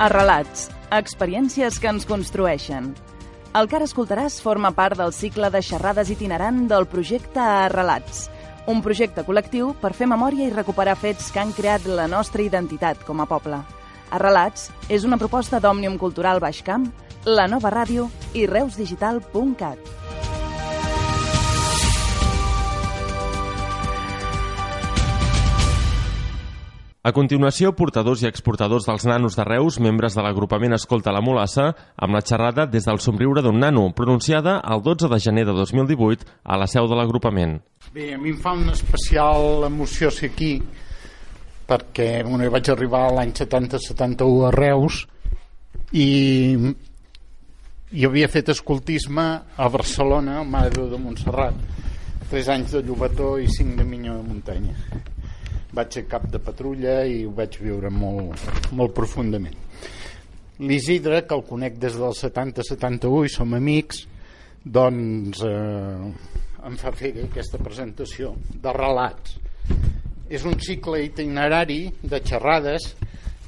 Arrelats, experiències que ens construeixen. El que ara escoltaràs forma part del cicle de xerrades itinerant del projecte Arrelats, un projecte col·lectiu per fer memòria i recuperar fets que han creat la nostra identitat com a poble. Arrelats és una proposta d'Òmnium Cultural Baixcamp, la nova ràdio i reusdigital.cat. A continuació, portadors i exportadors dels nanos de Reus, membres de l'agrupament Escolta la Molassa, amb la xerrada des del somriure d'un nano, pronunciada el 12 de gener de 2018 a la seu de l'agrupament. Bé, a mi em fa una especial emoció ser aquí, perquè bueno, vaig arribar l'any 70-71 a Reus i jo havia fet escoltisme a Barcelona, al Mare de Montserrat, 3 anys de Llobató i 5 de Minyó de Muntanya vaig ser cap de patrulla i ho vaig viure molt, molt profundament. L'Isidre, que el conec des del 70-71 i som amics, doncs eh, em fa fer aquesta presentació de relats. És un cicle itinerari de xerrades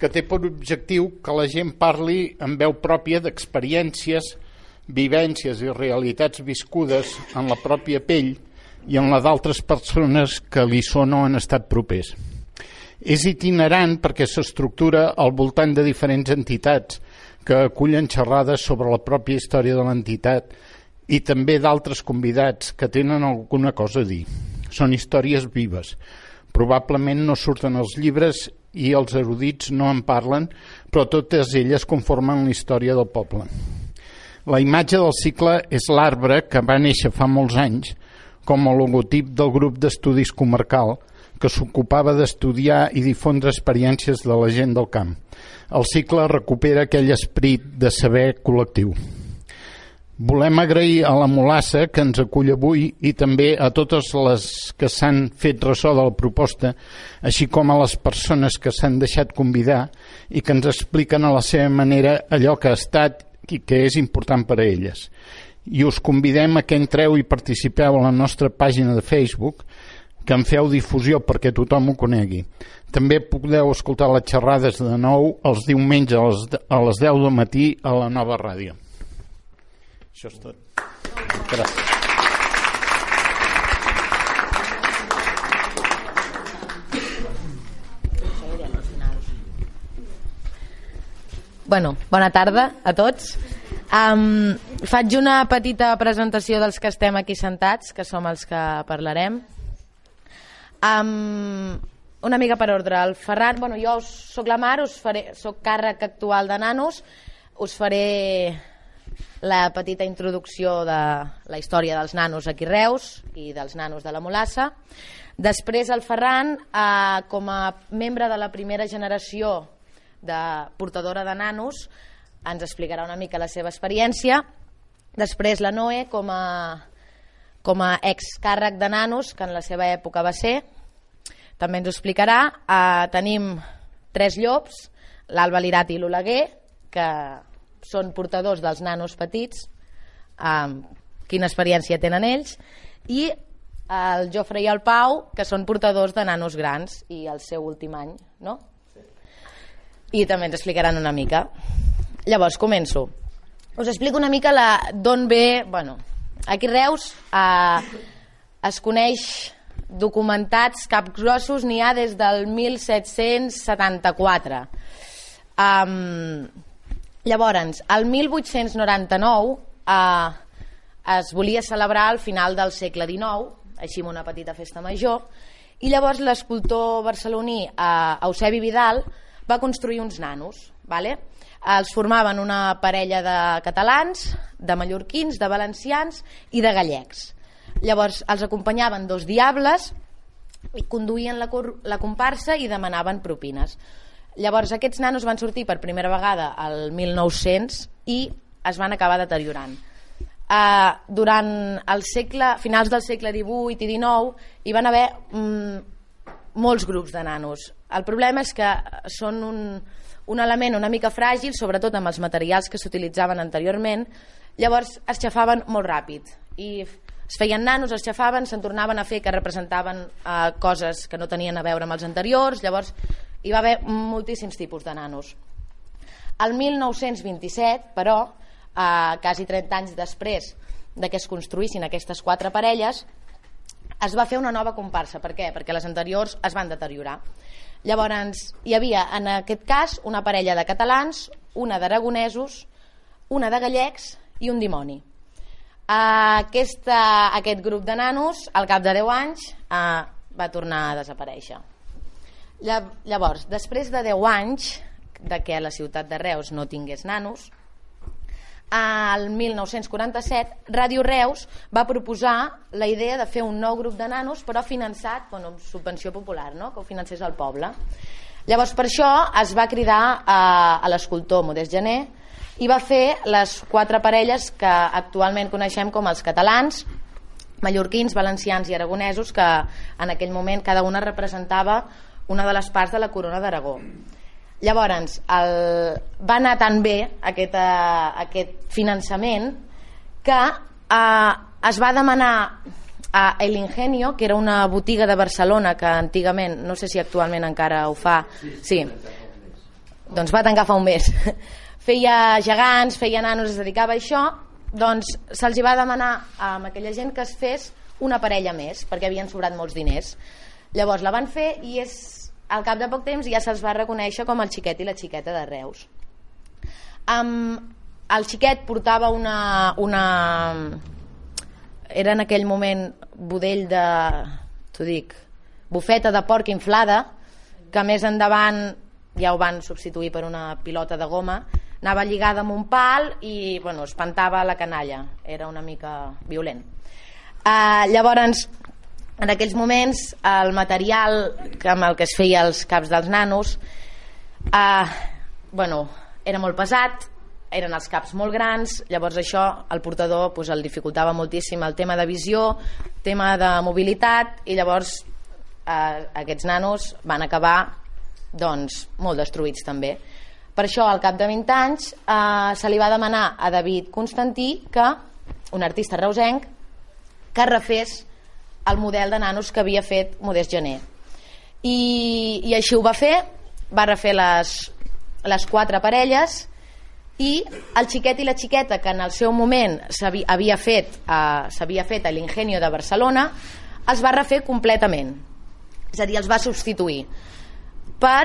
que té per objectiu que la gent parli en veu pròpia d'experiències, vivències i realitats viscudes en la pròpia pell i en la d'altres persones que li són o han estat propers. És itinerant perquè s'estructura al voltant de diferents entitats que acullen xerrades sobre la pròpia història de l'entitat i també d'altres convidats que tenen alguna cosa a dir. Són històries vives. Probablement no surten els llibres i els erudits no en parlen, però totes elles conformen la història del poble. La imatge del cicle és l'arbre que va néixer fa molts anys com a logotip del grup d'estudis comarcal que s'ocupava d'estudiar i difondre experiències de la gent del camp. El cicle recupera aquell esperit de saber col·lectiu. Volem agrair a la Molassa que ens acull avui i també a totes les que s'han fet ressò de la proposta, així com a les persones que s'han deixat convidar i que ens expliquen a la seva manera allò que ha estat i que és important per a elles i us convidem a que entreu i participeu a la nostra pàgina de Facebook que en feu difusió perquè tothom ho conegui. També podeu escoltar les xerrades de nou els diumenges a les, a les 10 del matí a la nova ràdio. Això és tot. Gràcies. Bueno, bona tarda a tots. Um, faig una petita presentació dels que estem aquí sentats, que som els que parlarem. Um, una mica per ordre. El Ferran, bueno, jo sóc la Mar, us faré, sóc càrrec actual de Nanos, us faré la petita introducció de la història dels nanos aquí Reus i dels nanos de la Molassa. Després el Ferran, eh, com a membre de la primera generació de portadora de nanos, ens explicarà una mica la seva experiència. Després la Noe, com a, com a excàrrec de nanos, que en la seva època va ser, també ens ho explicarà. Uh, tenim tres llops, l'Alba Lirat i l'Oleguer, que són portadors dels nanos petits, um, quina experiència tenen ells, i el Jofre i el Pau, que són portadors de nanos grans i el seu últim any, no? I també ens explicaran una mica. Llavors, començo. Us explico una mica d'on ve... Bueno, aquí Reus eh, es coneix documentats capgrossos, n'hi ha des del 1774. Um, llavors, el 1899 eh, es volia celebrar al final del segle XIX, així amb una petita festa major, i llavors l'escultor barceloní eh, Eusebi Vidal va construir uns nanos, ¿vale? Els formaven una parella de catalans, de mallorquins, de valencians i de gallecs. Llavors els acompanyaven dos diables i conduïen la, la comparsa i demanaven propines. Llavors aquests nanos van sortir per primera vegada al 1900 i es van acabar deteriorant. Uh, durant el segle, finals del segle XVIII i XIX hi van haver mm, molts grups de nanos. El problema és que són un, un element una mica fràgil, sobretot amb els materials que s'utilitzaven anteriorment, llavors es xafaven molt ràpid i es feien nanos, es xafaven, se'n tornaven a fer que representaven eh, coses que no tenien a veure amb els anteriors, llavors hi va haver moltíssims tipus de nanos. El 1927, però, eh, quasi 30 anys després de que es construïssin aquestes quatre parelles, es va fer una nova comparsa. Per què? Perquè les anteriors es van deteriorar. Llavors, hi havia, en aquest cas, una parella de catalans, una d'aragonesos, una de gallecs i un dimoni. Aquesta, aquest grup de nanos, al cap de 10 anys, eh, va tornar a desaparèixer. Llavors, després de 10 anys de que la ciutat de Reus no tingués nanos, al 1947 Ràdio Reus va proposar la idea de fer un nou grup de nanos però finançat bueno, subvenció popular no? que ho financés el poble llavors per això es va cridar a, a l'escultor Modest Gené i va fer les quatre parelles que actualment coneixem com els catalans mallorquins, valencians i aragonesos que en aquell moment cada una representava una de les parts de la corona d'Aragó Llavors, el, va anar tan bé aquest, uh, aquest finançament que uh, es va demanar a El Ingenio, que era una botiga de Barcelona que antigament, no sé si actualment encara ho fa, sí, doncs va tancar fa un mes. feia gegants, feia nanos, es dedicava a això, doncs se'ls va demanar a aquella gent que es fes una parella més, perquè havien sobrat molts diners. Llavors la van fer i és al cap de poc temps ja se'ls va reconèixer com el xiquet i la xiqueta de Reus. Um, el xiquet portava una, una... Era en aquell moment budell de... T'ho dic, bufeta de porc inflada, que més endavant ja ho van substituir per una pilota de goma, anava lligada amb un pal i bueno, espantava la canalla, era una mica violent. Uh, llavors, en aquells moments el material amb el que es feia els caps dels nanos eh, bueno, era molt pesat eren els caps molt grans llavors això el portador pues, el dificultava moltíssim el tema de visió tema de mobilitat i llavors eh, aquests nanos van acabar doncs, molt destruïts també. Per això al cap de 20 anys eh, se li va demanar a David Constantí que un artista reusenc que refés el model de nanos que havia fet Modest Gené. I, i així ho va fer, va refer les, les quatre parelles i el xiquet i la xiqueta que en el seu moment s'havia fet uh, s'havia fet a l'Ingenio de Barcelona es va refer completament. És a dir, els va substituir. Per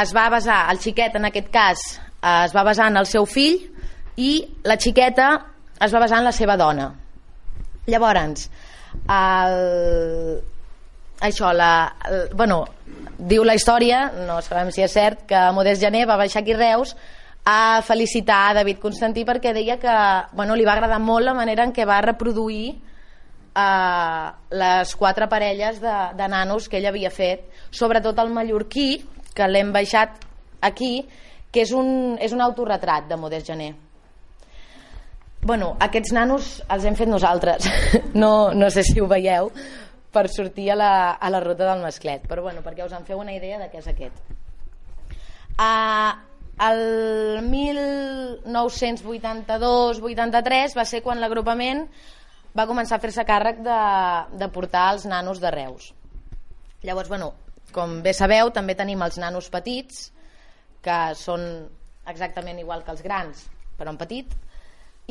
es va basar, el xiquet en aquest cas uh, es va basar en el seu fill i la xiqueta es va basar en la seva dona. Llavors el, això, la, el, bueno, diu la història, no sabem si és cert, que Modest Gené va baixar aquí Reus a felicitar a David Constantí perquè deia que bueno, li va agradar molt la manera en què va reproduir eh, les quatre parelles de, de nanos que ell havia fet, sobretot el mallorquí, que l'hem baixat aquí, que és un, és un autorretrat de Modest Gené. Bueno, aquests nanos els hem fet nosaltres. No, no sé si ho veieu per sortir a la, a la ruta del masclet, però bueno, perquè us en feu una idea de què és aquest. Uh, el 1982-83 va ser quan l'agrupament va començar a fer-se càrrec de, de portar els nanos de Reus. Llavors, bueno, com bé sabeu, també tenim els nanos petits, que són exactament igual que els grans, però en petit,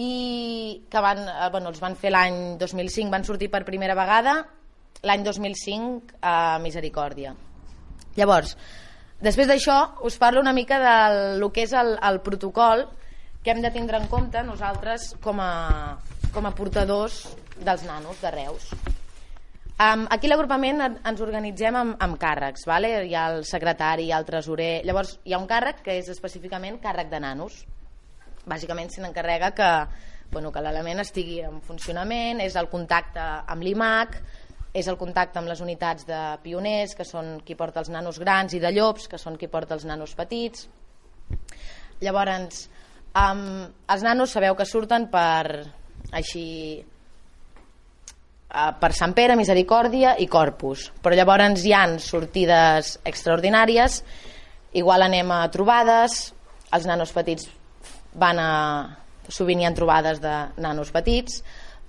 i que van, eh, bueno, els van fer l'any 2005, van sortir per primera vegada l'any 2005 a Misericòrdia. Llavors, després d'això us parlo una mica del que és el, el protocol que hem de tindre en compte nosaltres com a, com a portadors dels nanos de Reus. Um, aquí l'agrupament ens organitzem amb, amb càrrecs, vale? hi ha el secretari, hi ha el tresorer, llavors hi ha un càrrec que és específicament càrrec de nanos, bàsicament se n'encarrega que, bueno, que l'element estigui en funcionament, és el contacte amb l'IMAC, és el contacte amb les unitats de pioners, que són qui porta els nanos grans, i de llops, que són qui porta els nanos petits. Llavors, um, els nanos sabeu que surten per així uh, per Sant Pere, Misericòrdia i Corpus, però llavors hi han sortides extraordinàries, igual anem a trobades, els nanos petits van a... sovint hi ha trobades de nanos petits,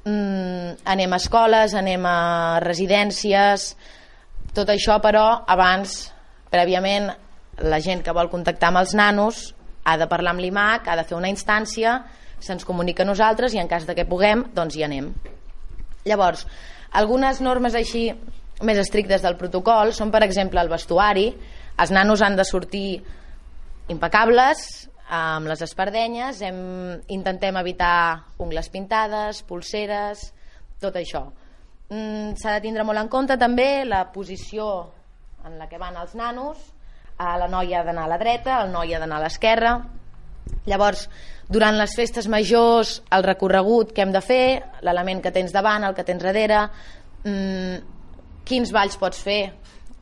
mm, anem a escoles, anem a residències, tot això però abans, prèviament, la gent que vol contactar amb els nanos ha de parlar amb l'IMAC, ha de fer una instància, se'ns comunica a nosaltres i en cas de que puguem, doncs hi anem. Llavors, algunes normes així més estrictes del protocol són, per exemple, el vestuari. Els nanos han de sortir impecables, amb les espardenyes, hem, intentem evitar ungles pintades, pulseres, tot això. Mm, S'ha de tindre molt en compte també la posició en la que van els nanos, a la noia ha d'anar a la dreta, el noi ha d'anar a l'esquerra. Llavors, durant les festes majors, el recorregut que hem de fer, l'element que tens davant, el que tens darrere, mmm, quins balls pots fer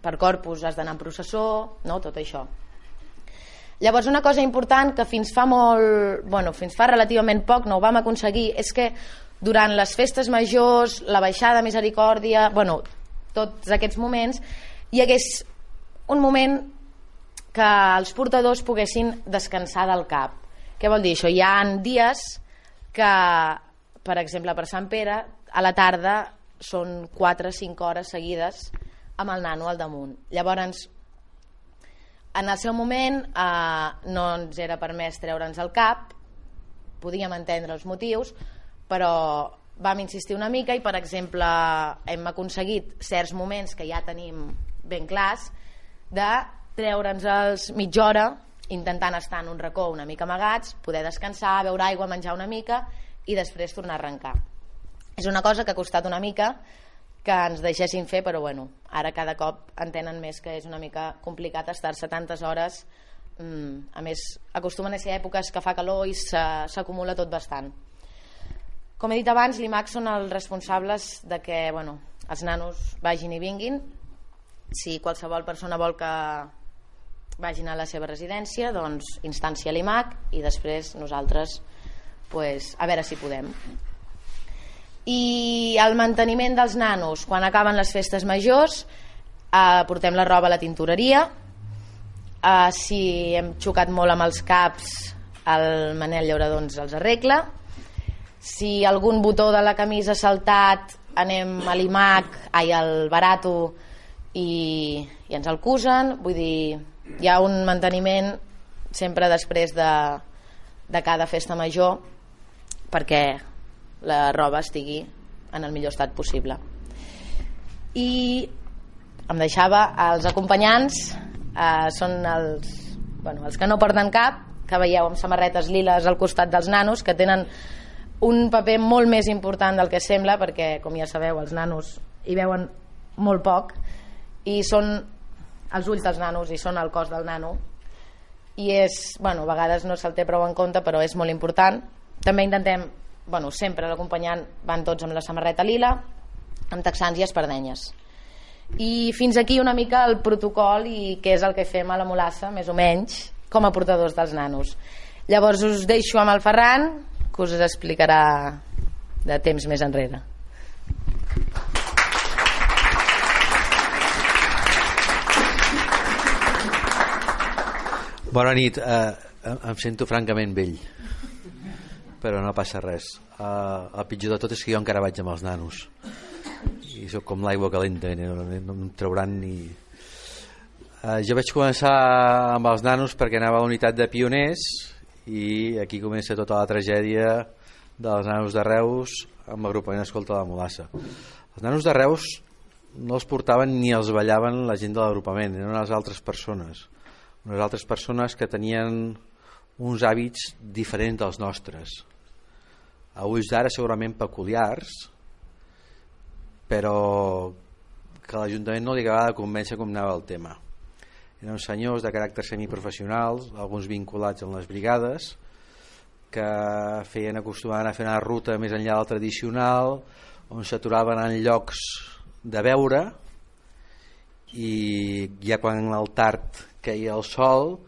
per corpus, has d'anar en processó, no? tot això. Llavors una cosa important que fins fa molt, bueno, fins fa relativament poc no ho vam aconseguir és que durant les festes majors, la baixada misericòrdia, bueno, tots aquests moments, hi hagués un moment que els portadors poguessin descansar del cap. Què vol dir això? Hi ha dies que, per exemple, per Sant Pere, a la tarda són 4 o 5 hores seguides amb el nano al damunt. Llavors, en el seu moment eh, no ens era permès treure'ns el cap, podíem entendre els motius, però vam insistir una mica i, per exemple, hem aconseguit certs moments que ja tenim ben clars de treure'ns els mitja hora intentant estar en un racó una mica amagats, poder descansar, beure aigua, menjar una mica i després tornar a arrencar. És una cosa que ha costat una mica, que ens deixessin fer, però bueno, ara cada cop entenen més que és una mica complicat estar-se tantes hores mm, a més, acostumen a ser èpoques que fa calor i s'acumula tot bastant. Com he dit abans, l'IMAC són els responsables de que bueno, els nanos vagin i vinguin. Si qualsevol persona vol que vagin a la seva residència, doncs instància l'IMAC i després nosaltres pues, a veure si podem i el manteniment dels nanos. Quan acaben les festes majors eh, portem la roba a la tintoreria. Eh, si hem xocat molt amb els caps el Manel Llaurador doncs els arregla. Si algun botó de la camisa saltat anem a l'IMAC ai, al barato i, i ens el cusen. Vull dir, hi ha un manteniment sempre després de, de cada festa major perquè la roba estigui en el millor estat possible. I em deixava els acompanyants eh, són els, bueno, els que no porten cap que veieu amb samarretes liles al costat dels nanos que tenen un paper molt més important del que sembla perquè com ja sabeu els nanos hi veuen molt poc i són els ulls dels nanos i són el cos del nano. I és, bueno, a vegades no se'l té prou en compte però és molt important. També intentem bueno, sempre l'acompanyant van tots amb la samarreta lila, amb texans i espardenyes. I fins aquí una mica el protocol i què és el que fem a la Molassa, més o menys, com a portadors dels nanos. Llavors us deixo amb el Ferran, que us explicarà de temps més enrere. Bona nit, eh, em sento francament vell però no passa res. Uh, el pitjor de tot és que jo encara vaig amb els nanos. I sóc com l'aigua calenta no, no, em trauran ni uh, jo vaig començar amb els nanos perquè anava a la unitat de pioners i aquí comença tota la tragèdia dels nanos de Reus amb l'agrupament Escolta de la Molassa els nanos de Reus no els portaven ni els ballaven la gent de l'agrupament eren les altres persones. Unes altres persones que tenien uns hàbits diferents dels nostres a ulls d'ara segurament peculiars però que l'Ajuntament no li acabava de convèncer com anava el tema. Eren senyors de caràcter semiprofessionals alguns vinculats en les brigades que feien acostumar a fer una ruta més enllà del tradicional on s'aturaven en llocs de veure i ja quan el tard queia el sol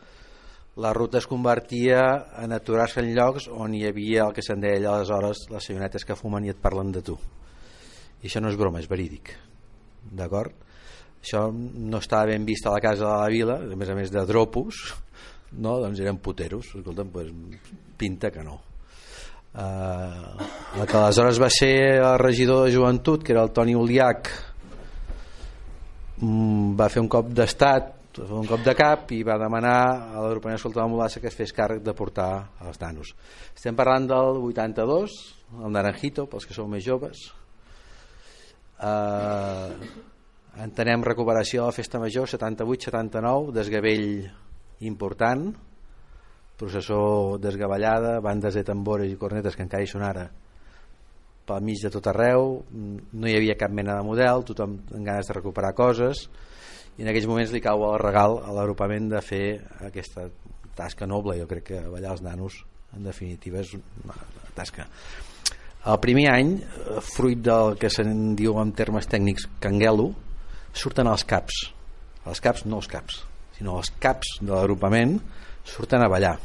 la ruta es convertia en aturar-se en llocs on hi havia el que se'n deia aleshores les senyoretes que fumen i et parlen de tu i això no és broma, és verídic d'acord? això no estava ben vist a la casa de la vila a més a més de dropos no? doncs eren puteros escolta'm, pues, pinta que no uh, el que aleshores va ser el regidor de joventut que era el Toni Uliac mm, va fer un cop d'estat un cop de cap i va demanar a l'agrupament Escolta la Molassa que es fes càrrec de portar els nanos. Estem parlant del 82, el Naranjito, pels que sou més joves. Eh, entenem recuperació de la Festa Major 78-79, desgavell important, processó desgavellada, bandes de tambores i cornetes que encara hi són ara pel mig de tot arreu, no hi havia cap mena de model, tothom amb ganes de recuperar coses, i en aquells moments li cau el regal a l'agrupament de fer aquesta tasca noble. Jo crec que ballar els nanos en definitiva és una tasca. El primer any eh, fruit del que se'n diu en termes tècnics canguelo surten els caps. Els caps no els caps sinó els caps de l'agrupament surten a ballar.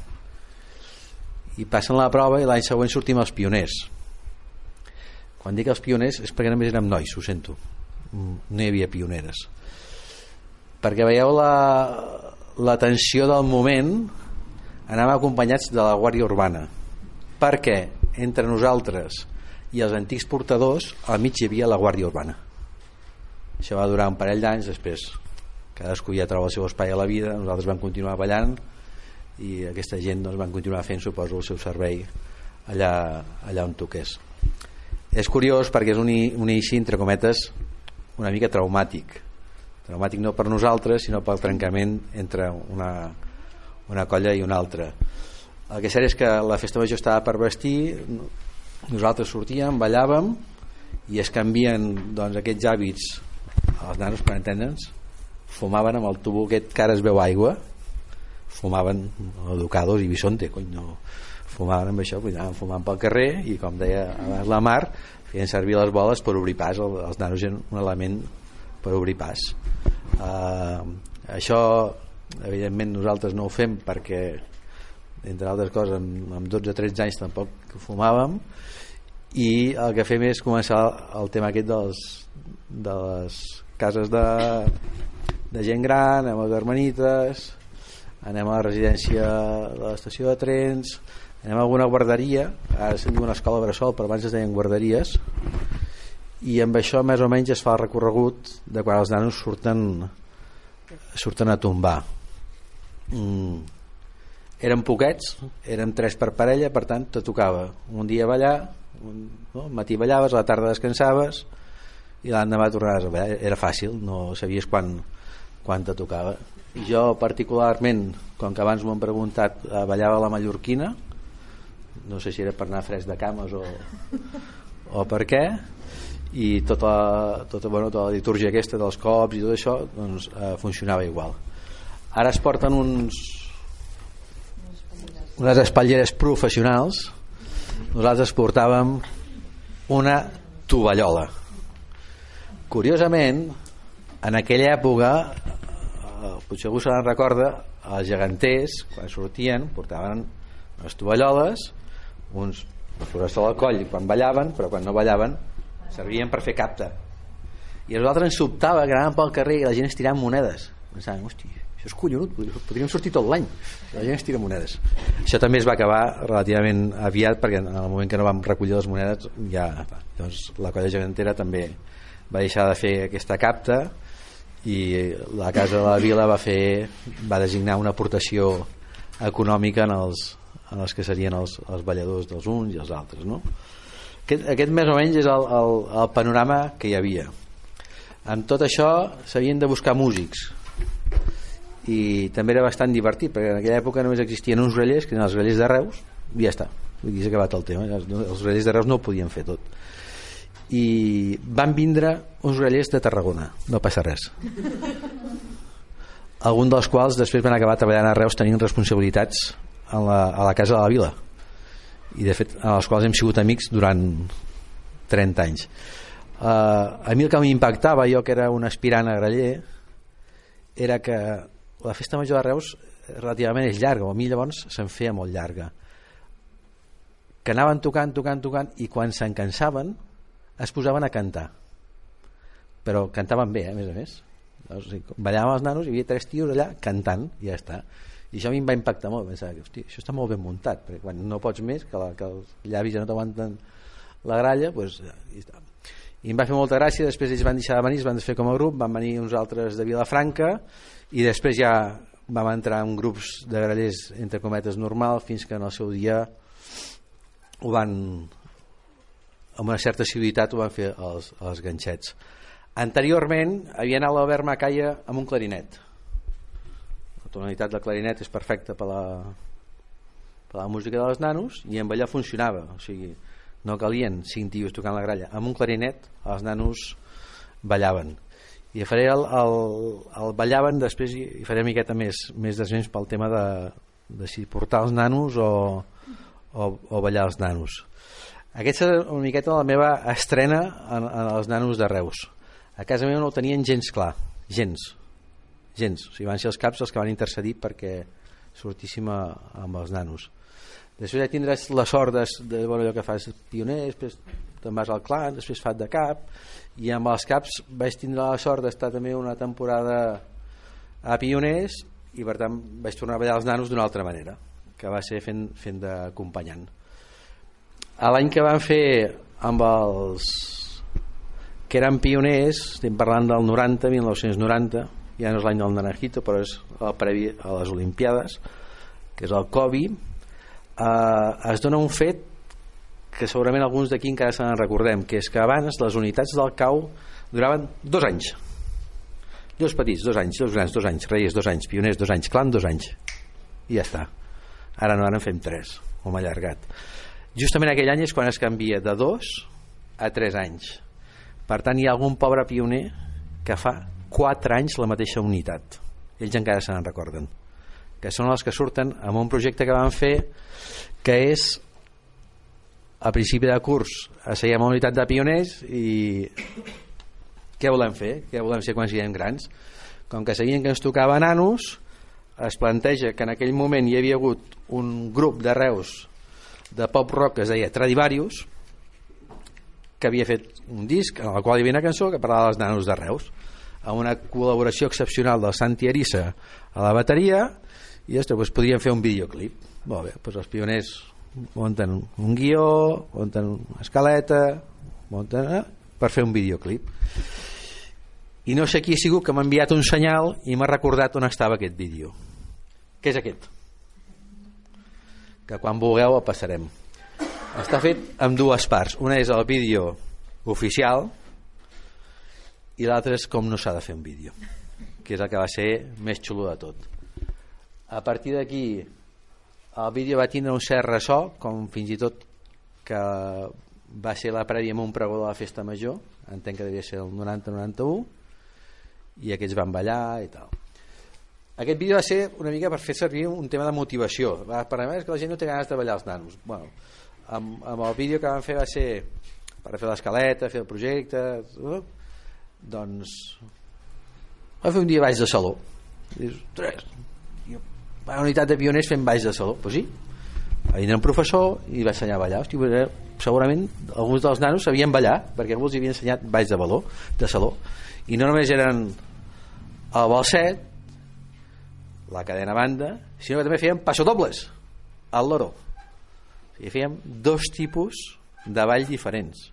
I passen la prova i l'any següent sortim els pioners. Quan dic els pioners és perquè només érem nois, ho sento. Mm, no hi havia pioneres perquè veieu la, la tensió del moment anàvem acompanyats de la Guàrdia Urbana. Perquè entre nosaltres i els antics portadors al mig hi havia la Guàrdia Urbana. Això va durar un parell d'anys després cadascú ja troba el seu espai a la vida nosaltres vam continuar ballant i aquesta gent doncs, van continuar fent suposo el seu servei allà, allà on toqués. És curiós perquè és un, un inici entre cometes una mica traumàtic traumàtic no per nosaltres sinó pel trencament entre una, una colla i una altra. El que cert és que la festa major estava per vestir nosaltres sortíem, ballàvem i es canvien doncs, aquests hàbits. Els nanos per entendre'ns fumaven amb el tubo aquest que ara es veu aigua. Fumaven educados i bisonte cony, no. fumaven amb això anaven fumant pel carrer i com deia abans la Mar feien servir les boles per obrir pas els nanos eren un element per obrir pas uh, això evidentment nosaltres no ho fem perquè entre altres coses amb, amb 12-13 anys tampoc fumàvem. I el que fem és començar el tema aquest dels, de les cases de, de gent gran anem a Germanites anem a la residència de l'estació de trens anem a alguna guarderia ara se'n diu una escola bressol però abans es deien guarderies i amb això més o menys es fa el recorregut de quan els nanos surten surten a tombar mm. érem poquets érem tres per parella per tant te tocava un dia ballar un, no? matí ballaves, a la tarda descansaves i l'endemà tornaves a ballar era fàcil, no sabies quan, quan te tocava jo particularment com que abans m'ho han preguntat eh, ballava la mallorquina no sé si era per anar fresc de cames o, o per què i tota, tota, bueno, tota la litúrgia aquesta dels cops i tot això doncs, eh, funcionava igual. Ara es porten uns unes espatlleres professionals. Nosaltres portàvem una tovallola. Curiosament en aquella època eh, potser algú se n'en recorda els geganters quan sortien portaven unes tovalloles uns florets al coll quan ballaven però quan no ballaven servien per fer capta. I a nosaltres ens sobtava que anàvem pel carrer i la gent estirant monedes. Pensàvem, hosti, això és collonut podríem sortir tot l'any. La gent estira monedes. Això també es va acabar relativament aviat perquè en el moment que no vam recollir les monedes ja doncs, la colla gegantera també va deixar de fer aquesta capta i la Casa de la Vila va fer va designar una aportació econòmica en els, en els que serien els, els balladors dels uns i els altres no? Aquest, aquest més o menys és el, el, el panorama que hi havia. Amb tot això s'havien de buscar músics. I també era bastant divertit perquè en aquella època només existien uns grellers que eren els grellers de Reus i ja està, aquí s'ha acabat el tema. Els grellers de Reus no ho podien fer tot. I van vindre uns grellers de Tarragona. No passa res. Algun dels quals després van acabar treballant a Reus tenint responsabilitats a la, a la casa de la vila i de fet amb els quals hem sigut amics durant 30 anys. Uh, a mi el que m'impactava jo que era un aspirant a graller era que la festa major de Reus relativament és llarga, o a mi llavors se'n feia molt llarga. Que anaven tocant, tocant, tocant i quan se'n cansaven es posaven a cantar. Però cantaven bé, eh, a més a més. Sigui, ballàvem els nanos hi havia tres tios allà cantant i ja està i això a mi em va impactar molt pensar que hosti, això està molt ben muntat perquè quan no pots més que, la, que els llavis ja no t'aguanten la gralla pues, i, està. i em va fer molta gràcia, després ells van deixar de venir, es van fer com a grup, van venir uns altres de Vilafranca i després ja vam entrar en grups de grallers entre cometes normal fins que en el seu dia ho van amb una certa civilitat ho van fer els, els ganxets anteriorment havia anat l'Albert Macaia amb un clarinet la tonalitat del clarinet és perfecta per la, per la música dels nanos i amb allà funcionava. O sigui, no calien cinc tios tocant la gralla. Amb un clarinet els nanos ballaven. I faré el, el, el ballaven després i, faré miqueta més, més desvens pel tema de, de si portar els nanos o, o, o ballar els nanos. Aquesta és una miqueta la meva estrena en, en els nanos de Reus. A casa meva no ho tenien gens clar gens gens, o sigui, van ser els caps els que van intercedir perquè sortíssim a, amb els nanos. Després ja tindràs la sort de, de bueno, allò que fas pioner després te'n vas al clan, després fat de cap i amb els caps vaig tindre la sort d'estar també una temporada a pioners i per tant vaig tornar a ballar els nanos d'una altra manera que va ser fent, fent d'acompanyant a l'any que van fer amb els que eren pioners estem parlant del 90, 1990 ja no és l'any del Naranjito però és el previ a les Olimpiades que és el Covid eh, es dona un fet que segurament alguns d'aquí encara se n'en recordem que és que abans les unitats del CAU duraven dos anys. Dos petits, dos anys, dos grans, dos anys reies, dos anys, pioners, dos anys, clan, dos anys. I ja està. Ara no, ara en fem tres, hem allargat. Justament aquell any és quan es canvia de dos a tres anys. Per tant hi ha algun pobre pioner que fa 4 anys la mateixa unitat ells encara se n'en recorden que són els que surten amb un projecte que van fer que és a principi de curs asseiem una unitat de pioners i què volem fer? què volem ser quan siguem grans? com que sabien que ens tocava nanos es planteja que en aquell moment hi havia hagut un grup de Reus de pop rock que es deia Tradivarius que havia fet un disc en el qual hi havia una cançó que parlava dels nanos de Reus amb una col·laboració excepcional del Santi Arissa a la bateria i ostres, doncs podríem fer un videoclip. Molt bé, doncs els pioners munten un guió munten una escaleta munten, eh, per fer un videoclip. I no sé qui ha sigut que m'ha enviat un senyal i m'ha recordat on estava aquest vídeo què és aquest? que quan vulgueu el passarem. Està fet amb dues parts. Una és el vídeo oficial i l'altre és com no s'ha de fer un vídeo que és el que va ser més xulo de tot. A partir d'aquí el vídeo va tindre un cert ressò com fins i tot que va ser la prèvia amb un pregó de la festa major entenc que devia ser el 90-91 i aquests van ballar i tal. Aquest vídeo va ser una mica per fer servir un tema de motivació. Per a que la gent no té ganes de ballar els nanos. Bueno, amb, amb el vídeo que van fer va ser per fer l'escaleta, fer el projecte doncs va fer un dia baix de saló. Dius, tres una unitat de pioners fent baix de saló. Pues sí, va vindre un professor i va ensenyar a ballar. Hosti, segurament alguns dels nanos sabien ballar perquè algú els havia ensenyat baix de, baló, de saló. I no només eren el balset la cadena banda sinó que també feien passodobles al loro. I fèiem dos tipus de ball diferents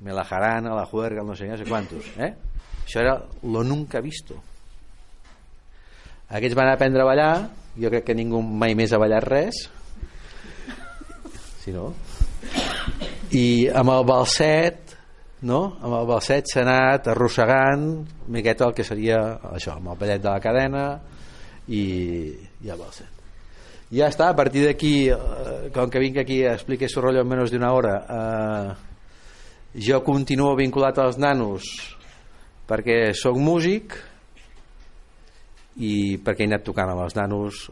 me la jarana, la juerga, no sé no sé quantos eh? això era lo nunca visto aquests van aprendre a ballar jo crec que ningú mai més ha ballat res si no i amb el balset no? amb el balset s'ha anat arrossegant miqueta el que seria això, amb el ballet de la cadena i, i el balset ja està, a partir d'aquí eh, com que vinc aquí a explicar rotllo en menys d'una hora eh, jo continuo vinculat als nanos perquè sóc músic i perquè he anat tocant amb els nanos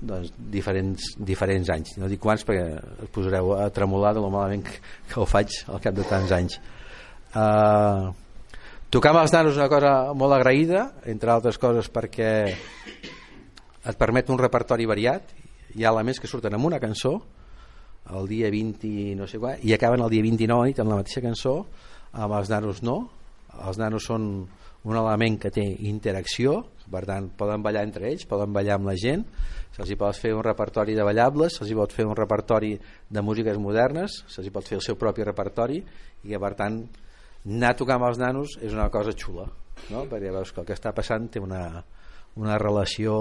doncs, diferents, diferents anys. No dic quants perquè us posareu a tremolar de lo malament que, que ho faig al cap de tants anys. Uh, tocar amb els nanos és una cosa molt agraïda entre altres coses perquè et permet un repertori variat. Hi ha elements que surten amb una cançó el dia 20 no sé qua, i acaben el dia 29 nit amb la mateixa cançó amb els nanos no els nanos són un element que té interacció per tant poden ballar entre ells poden ballar amb la gent se'ls pot fer un repertori de ballables se'ls pot fer un repertori de músiques modernes se'ls pot fer el seu propi repertori i per tant anar a tocar amb els nanos és una cosa xula no? perquè veus que el que està passant té una, una relació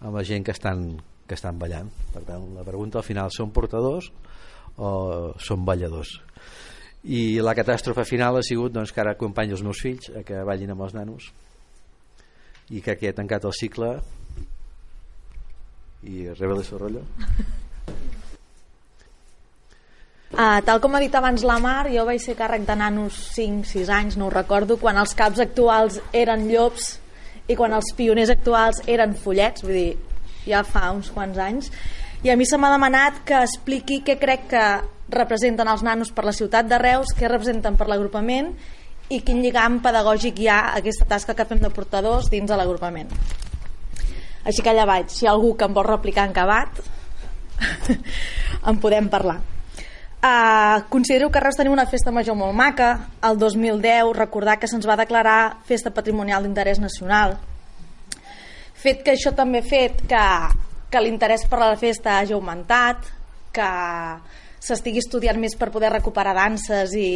amb la gent que estan, que estan ballant. Per tant la pregunta al final són portadors o són balladors? I la catàstrofe final ha sigut doncs, que ara acompanyo els meus fills a que ballin amb els nanos i que aquí he tancat el cicle i rebe el seu rotllo. Uh, tal com ha dit abans la Mar, jo vaig ser càrrec de nanos 5-6 anys, no ho recordo, quan els caps actuals eren llops i quan els pioners actuals eren follets, vull dir, ja fa uns quants anys, i a mi se m'ha demanat que expliqui què crec que representen els nanos per la ciutat de Reus, què representen per l'agrupament i quin lligam pedagògic hi ha aquesta tasca que fem de portadors dins de l'agrupament. Així que allà vaig, si hi ha algú que em vol replicar en acabat, en podem parlar. Uh, considero que Reus tenia una festa major molt maca. El 2010, recordar que se'ns va declarar festa patrimonial d'interès nacional. Fet que això també ha fet que, que l'interès per la festa hagi augmentat, que s'estigui estudiant més per poder recuperar danses i,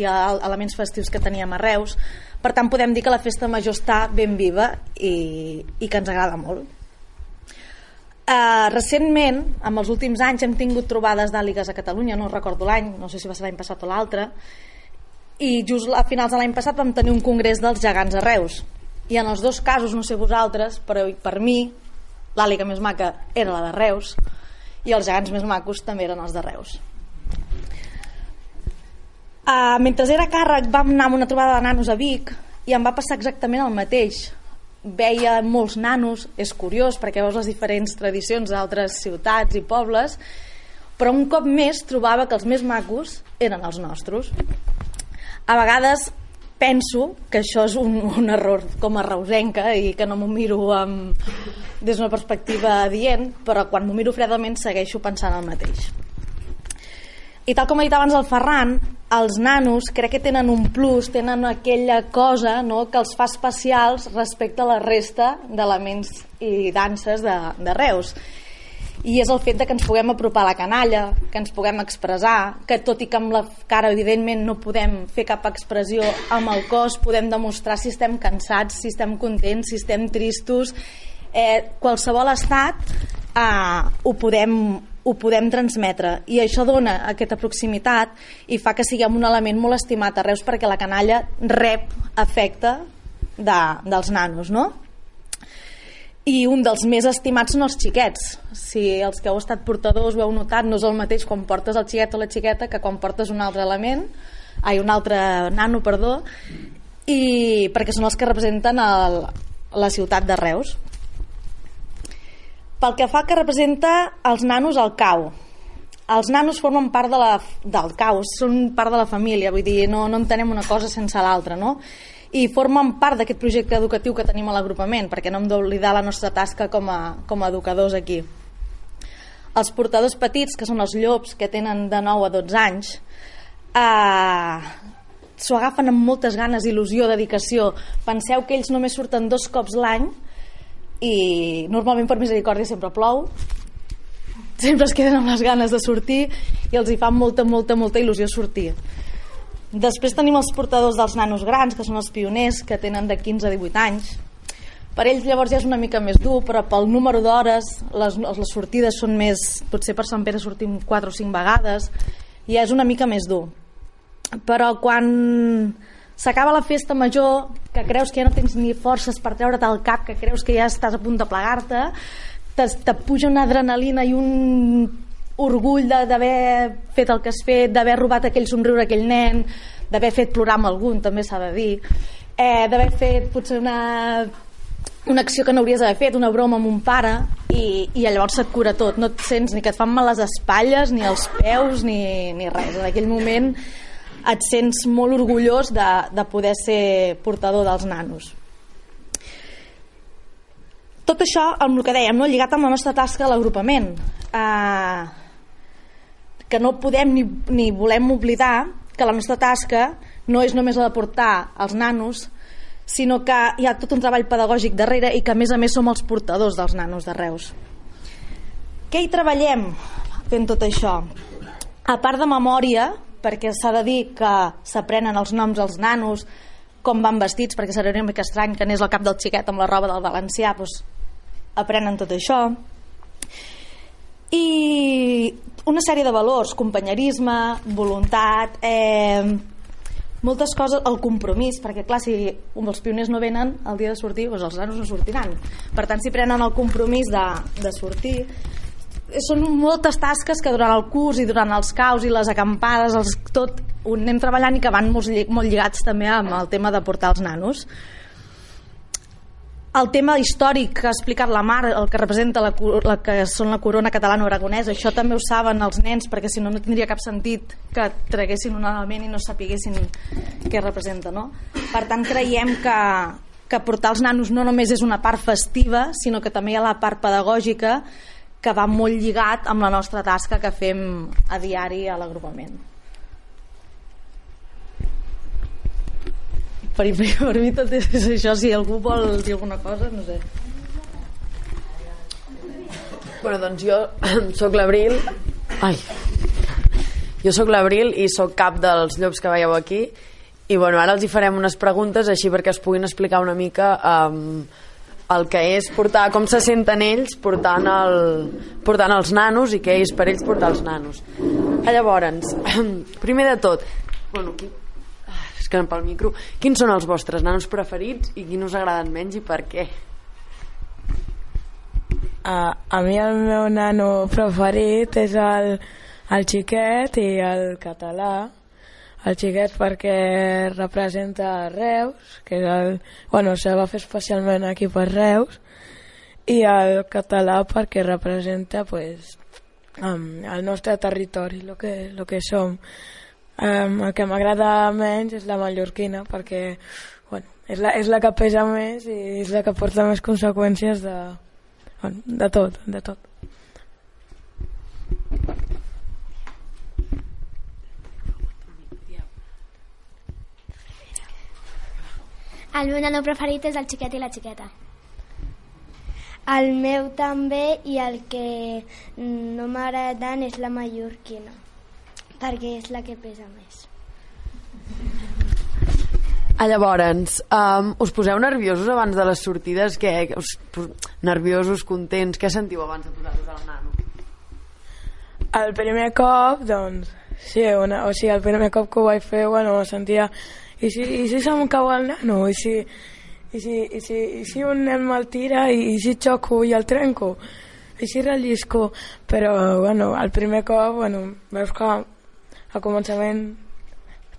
i elements festius que teníem a Reus. Per tant, podem dir que la festa major està ben viva i, i que ens agrada molt. Uh, recentment, amb els últims anys, hem tingut trobades d'àligues a Catalunya, no recordo l'any, no sé si va ser l'any passat o l'altre, i just a finals de l'any passat vam tenir un congrés dels gegants a Reus. I en els dos casos, no sé vosaltres, però per mi, l'àliga més maca era la de Reus i els gegants més macos també eren els de Reus. Uh, mentre era càrrec vam anar a una trobada de nanos a Vic i em va passar exactament el mateix veia molts nanos, és curiós perquè veus les diferents tradicions d'altres ciutats i pobles, però un cop més trobava que els més macos eren els nostres. A vegades penso que això és un, un error com a reusenca i que no m'ho miro amb, des d'una perspectiva dient, però quan m'ho miro fredament segueixo pensant el mateix. I tal com ha dit abans el Ferran, els nanos crec que tenen un plus, tenen aquella cosa no, que els fa especials respecte a la resta d'elements i danses de, de Reus. I és el fet de que ens puguem apropar a la canalla, que ens puguem expressar, que tot i que amb la cara evidentment no podem fer cap expressió, amb el cos podem demostrar si estem cansats, si estem contents, si estem tristos, eh, qualsevol estat eh, ho podem ho podem transmetre i això dona aquesta proximitat i fa que siguem un element molt estimat a Reus perquè la canalla rep afecte de, dels nanos no? I un dels més estimats són els xiquets si els que heu estat portadors ho heu notat no és el mateix quan portes el xiquet o la xiqueta que quan portes un altre element ai, un altre nano, perdó i perquè són els que representen el, la ciutat de Reus pel que fa que representa els nanos al cau. Els nanos formen part de la, del cau, són part de la família, vull dir, no, no entenem una cosa sense l'altra, no? I formen part d'aquest projecte educatiu que tenim a l'agrupament, perquè no hem d'oblidar la nostra tasca com a, com a educadors aquí. Els portadors petits, que són els llops, que tenen de 9 a 12 anys, eh, s'ho agafen amb moltes ganes, il·lusió, dedicació. Penseu que ells només surten dos cops l'any i normalment per misericòrdia sempre plou sempre es queden amb les ganes de sortir i els hi fa molta, molta, molta il·lusió sortir després tenim els portadors dels nanos grans que són els pioners que tenen de 15 a 18 anys. Per ells llavors ja és una mica més dur però pel número d'hores les, les sortides són més potser per Sant Pere sortim 4 o 5 vegades i ja és una mica més dur. Però quan s'acaba la festa major, que creus que ja no tens ni forces per treure't al cap, que creus que ja estàs a punt de plegar-te, te, puja una adrenalina i un orgull d'haver fet el que has fet, d'haver robat aquell somriure a aquell nen, d'haver fet plorar amb algun, també s'ha de dir, eh, d'haver fet potser una, una acció que no hauries d'haver fet, una broma amb un pare, i, i llavors se't cura tot, no et sents ni que et fan mal les espatlles, ni els peus, ni, ni res. En aquell moment et sents molt orgullós de, de poder ser portador dels nanos. Tot això, amb el que dèiem, no? lligat amb la nostra tasca a l'agrupament, eh, que no podem ni, ni volem oblidar que la nostra tasca no és només la de portar els nanos, sinó que hi ha tot un treball pedagògic darrere i que a més a més som els portadors dels nanos de Reus. Què hi treballem fent tot això? A part de memòria, perquè s'ha de dir que s'aprenen els noms als nanos, com van vestits, perquè seria una mica estrany que anés al cap del xiquet amb la roba del valencià, doncs aprenen tot això. I una sèrie de valors, companyerisme, voluntat, eh, moltes coses, el compromís, perquè clar, si els pioners no venen el dia de sortir, doncs els nanos no sortiran. Per tant, si prenen el compromís de, de sortir, són moltes tasques que durant el curs i durant els caus i les acampades els, tot ho anem treballant i que van molt lligats també amb el tema de portar els nanos el tema històric que ha explicat la Mar, el que representa la, la que són la corona catalana-aragonesa, això també ho saben els nens, perquè si no no tindria cap sentit que traguessin un element i no sapiguessin què representa, no? Per tant, creiem que, que portar els nanos no només és una part festiva, sinó que també hi ha la part pedagògica que va molt lligat amb la nostra tasca que fem a diari a l'agrupament. Per, per mi tot és això si algú vol dir alguna cosa no sé. Bueno, doncs jo sóc l'Abril. Ai. Jo sóc l'Abril i sóc cap dels llops que veieu aquí. I bueno, ara els hi farem unes preguntes així perquè es puguin explicar una mica um, el que és portar, com se senten ells portant, el, portant els nanos i què és per ells portar els nanos. Llavors, primer de tot, bueno, qui, que pel micro. Quins són els vostres nanos preferits i quins us agraden menys i per què? Uh, a mi el meu nano preferit és el, el xiquet i el català el xiquet perquè representa Reus que és el, bueno, se va fer especialment aquí per Reus i el català perquè representa pues, el nostre territori el que, lo que som Um, el que m'agrada menys és la mallorquina perquè bueno, és, la, és la que pesa més i és la que porta més conseqüències de, bueno, de tot, de tot. El meu nano preferit és el xiquet i la xiqueta. El meu també i el que no m'agrada tant és la mallorquina perquè és la que pesa més. Ah, llavors, um, us poseu nerviosos abans de les sortides? Què? Us, nerviosos, contents? Què sentiu abans de posar-vos al nano? El primer cop, doncs, sí, una, o sigui, el primer cop que ho vaig fer, bueno, sentia... I si, i si se'm cau el nano? I si, i si, i si, i si un nen me'l tira? I, I si xoco i el trenco? I si rellisco? Però, bueno, el primer cop, bueno, veus que al començament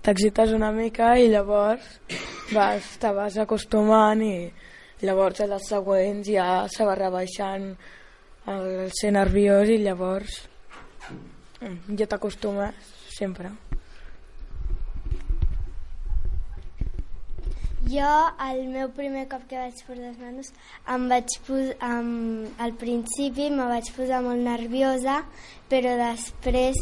t'excites una mica i llavors vas, te vas acostumant i llavors a les següents ja se va rebaixant el ser nerviós i llavors mm, ja t'acostumes sempre. Jo, el meu primer cop que vaig posar les nanos, em vaig posar, um, al principi me vaig posar molt nerviosa, però després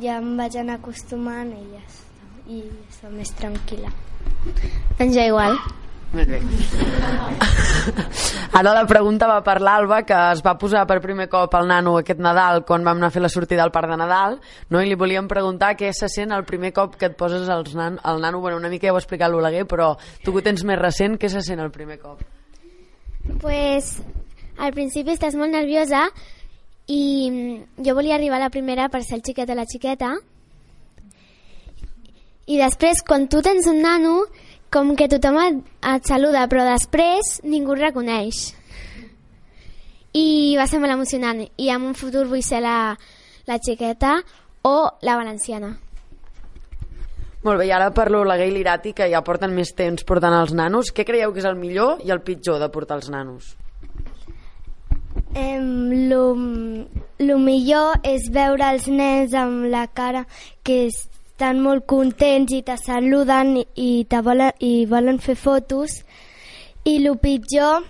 ja em vaig anar acostumant i ja està, i està més tranquil·la. Doncs ja igual. Molt bé. Ara la pregunta va per l'Alba, que es va posar per primer cop al nano aquest Nadal quan vam anar a fer la sortida al Parc de Nadal, no? i li volíem preguntar què se sent el primer cop que et poses als nan al nano. Bueno, una mica ja ho ha explicat l'Oleguer, però tu que ho tens més recent, què se sent el primer cop? Pues al principi estàs molt nerviosa, i mm, jo volia arribar a la primera per ser el xiquet de la xiqueta i després quan tu tens un nano com que tothom et, et saluda però després ningú reconeix i va ser molt emocionant i en un futur vull ser la, la xiqueta o la valenciana molt bé, i ara parlo la Gai Lirati, que ja porten més temps portant els nanos. Què creieu que és el millor i el pitjor de portar els nanos? Lo millor és veure els nens amb la cara que estan molt contents i te saluden i, te volen, i volen fer fotos i el pitjor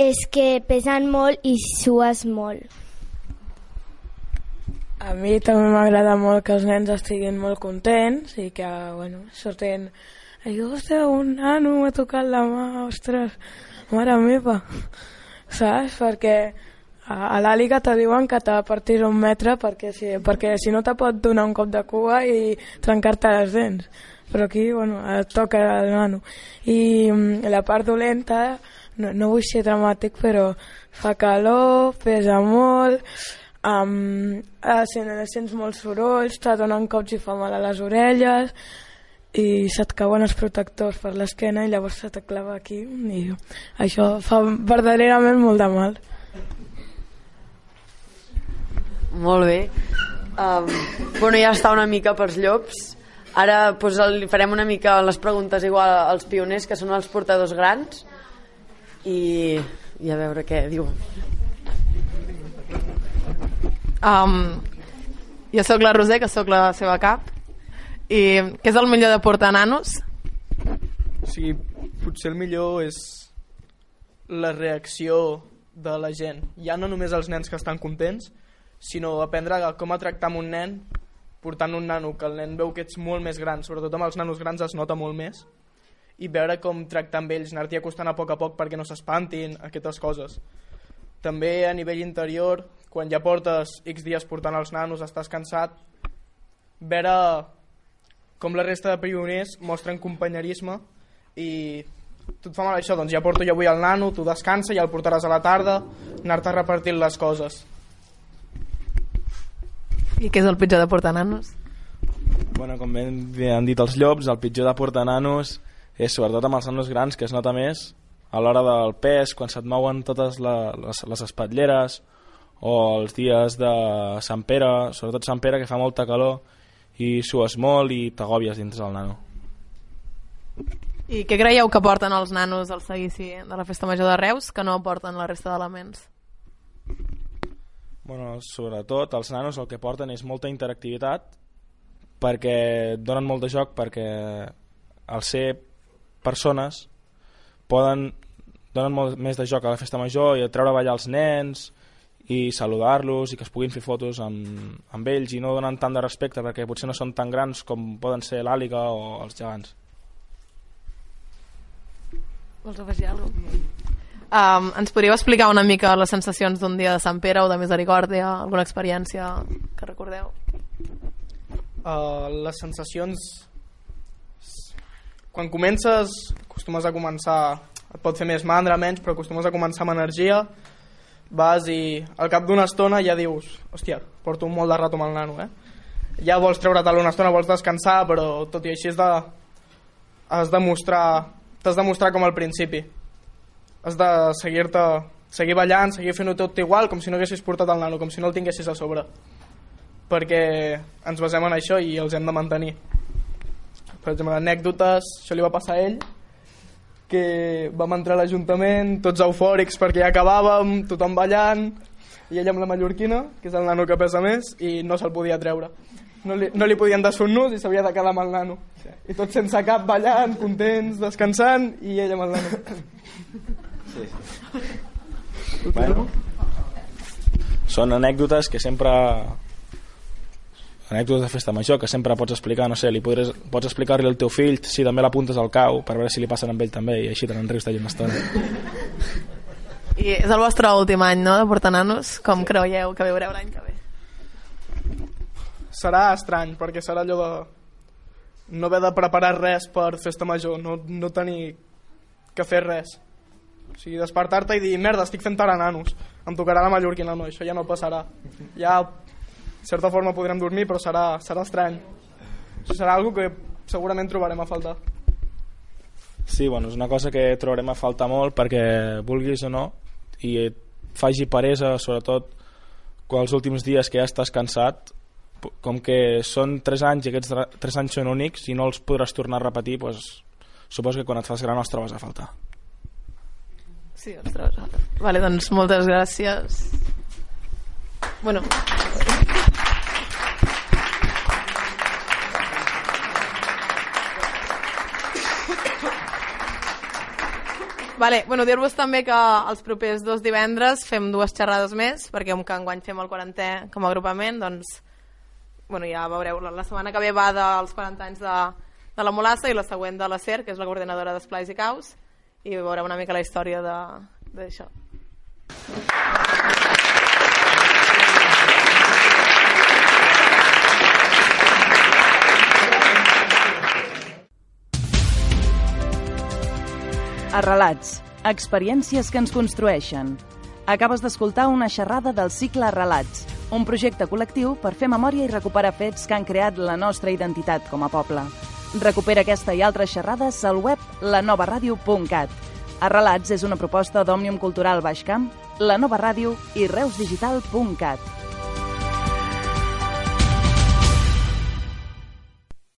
és que pesen molt i sues molt. A mi també m'agrada molt que els nens estiguin molt contents i que, bueno, surten i ostres, un nano m'ha tocat la mà, ostres, mare meva saps? Perquè a, a l'àliga te diuen que t'ha de partir un metre perquè si, perquè si no te pot donar un cop de cua i trencar-te les dents però aquí bueno, et toca el nano i mm, la part dolenta no, no vull ser dramàtic però fa calor, pesa molt um, sents molts sorolls te donen cops i fa mal a les orelles i se't cauen els protectors per l'esquena i llavors se t'aclava aquí i això fa verdaderament molt de mal Molt bé. Um, bueno, ja està una mica pels llops. Ara pues, li farem una mica les preguntes igual als pioners, que són els portadors grans, i, i a veure què diu. Um, jo sóc la Roser, que sóc la seva cap, i què és el millor de portar nanos? O sigui, potser el millor és la reacció de la gent. Ja no només els nens que estan contents, sinó aprendre com a tractar amb un nen portant un nano, que el nen veu que ets molt més gran, sobretot amb els nanos grans es nota molt més, i veure com tractar amb ells, anar-t'hi acostant a poc a poc perquè no s'espantin, aquestes coses. També a nivell interior, quan ja portes X dies portant els nanos, estàs cansat, veure com la resta de pioners mostren companyerisme i tu et fa mal això, doncs ja porto jo avui el nano, tu descansa, ja el portaràs a la tarda, anar-te repartint les coses. I què és el pitjor de portar nanos? Bueno, com ben han dit els llops, el pitjor de portar nanos és sobretot amb els nanos grans, que es nota més a l'hora del pes, quan se't mouen totes la, les, les espatlleres, o els dies de Sant Pere, sobretot Sant Pere, que fa molta calor, i sues molt i t'agòbies dins del nano. I què creieu que porten els nanos al seguici de la Festa Major de Reus que no porten la resta d'elements? Bueno, sobretot els nanos el que porten és molta interactivitat perquè donen molt de joc perquè al ser persones poden donen molt més de joc a la festa major i a treure a ballar els nens i saludar-los i que es puguin fer fotos amb, amb ells i no donen tant de respecte perquè potser no són tan grans com poden ser l'àliga o els gegants. Vols afegir alguna cosa? Um, ens podríeu explicar una mica les sensacions d'un dia de Sant Pere o de Misericòrdia, alguna experiència que recordeu? Uh, les sensacions... Quan comences, acostumes a començar... Et pot fer més mandra, menys, però acostumes a començar amb energia, vas i al cap d'una estona ja dius hòstia, porto molt de rato amb el nano, eh? Ja vols treure't una estona, vols descansar, però tot i així has de, has de mostrar, t'has de mostrar com al principi. Has de seguir-te seguir ballant, seguir fent-ho tot igual com si no haguessis portat el nano, com si no el tinguessis a sobre. Perquè ens basem en això i els hem de mantenir. Per exemple, anècdotes això li va passar a ell que vam entrar a l'Ajuntament tots eufòrics perquè ja acabàvem tothom ballant i ell amb la mallorquina que és el nano que pesa més i no se'l podia treure. No li, no li podien desfer un nus i s'havia de quedar amb el nano. I tots sense cap ballant, contents, descansant i ell amb el nano. Sí, sí. Bueno, són anècdotes que sempre anècdotes de festa major que sempre pots explicar, no sé, li podres, pots explicar-li al teu fill si també l'apuntes al cau per veure si li passen amb ell també i així te n'enrius d'allà una estona. I és el vostre últim any, no?, de portar nanos. Com creieu que veureu l'any que ve? Serà estrany, perquè serà allò de no haver de preparar res per festa major, no, no tenir que fer res. O sigui, despertar-te i dir, merda, estic fent ara nanos, em tocarà la mallorquina, no, això ja no passarà. Ja, de certa forma, podrem dormir, però serà, serà estrany. Això serà algo que segurament trobarem a faltar. Sí, bueno, és una cosa que trobarem a faltar molt perquè vulguis o no i et faci paresa, sobretot quan els últims dies que ja estàs cansat com que són 3 anys i aquests 3 anys són únics i no els podràs tornar a repetir doncs, suposo que quan et fas gran els trobes a faltar Sí, ostres. Vale, doncs moltes gràcies. Bueno. Vale, bueno, dir-vos també que els propers dos divendres fem dues xerrades més, perquè com que enguany fem el 40è com a agrupament, doncs bueno, ja veureu, la setmana que ve va dels 40 anys de, de la Molassa i la següent de la SER, que és la coordinadora d'Esplais i Caus, i veureu una mica la història d'això. Arrelats, experiències que ens construeixen. Acabes d'escoltar una xerrada del cicle Arrelats, un projecte col·lectiu per fer memòria i recuperar fets que han creat la nostra identitat com a poble. Recupera aquesta i altres xerrades al web lanovaradio.cat. Arrelats és una proposta d'Òmnium Cultural Baix Camp, la nova ràdio i reusdigital.cat.